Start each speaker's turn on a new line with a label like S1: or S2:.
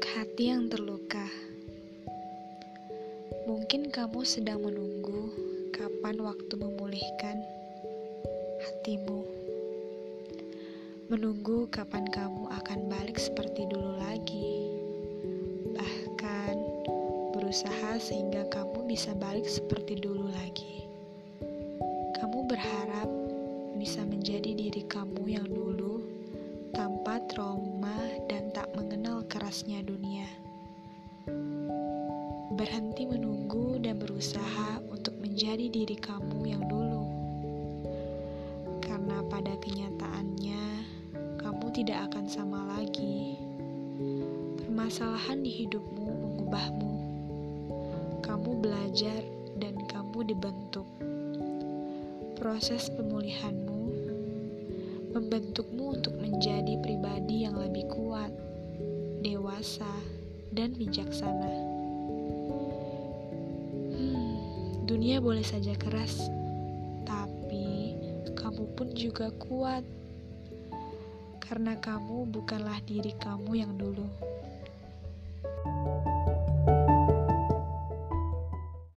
S1: Hati yang terluka. Mungkin kamu sedang menunggu kapan waktu memulihkan hatimu. Menunggu kapan kamu akan balik seperti dulu lagi. Bahkan berusaha sehingga kamu bisa balik seperti dulu lagi. Kamu berharap bisa menjadi diri kamu yang dulu tanpa trauma dan tak mengenal kerasnya dunia. Berhenti menunggu dan berusaha untuk menjadi diri kamu yang dulu. Karena pada kenyataannya, kamu tidak akan sama lagi. Permasalahan di hidupmu mengubahmu. Kamu belajar dan kamu dibentuk. Proses pemulihanmu membentukmu untuk menjadi pribadi yang lebih kuat, dewasa, dan bijaksana. Hmm, dunia boleh saja keras, tapi kamu pun juga kuat karena kamu bukanlah diri kamu yang dulu.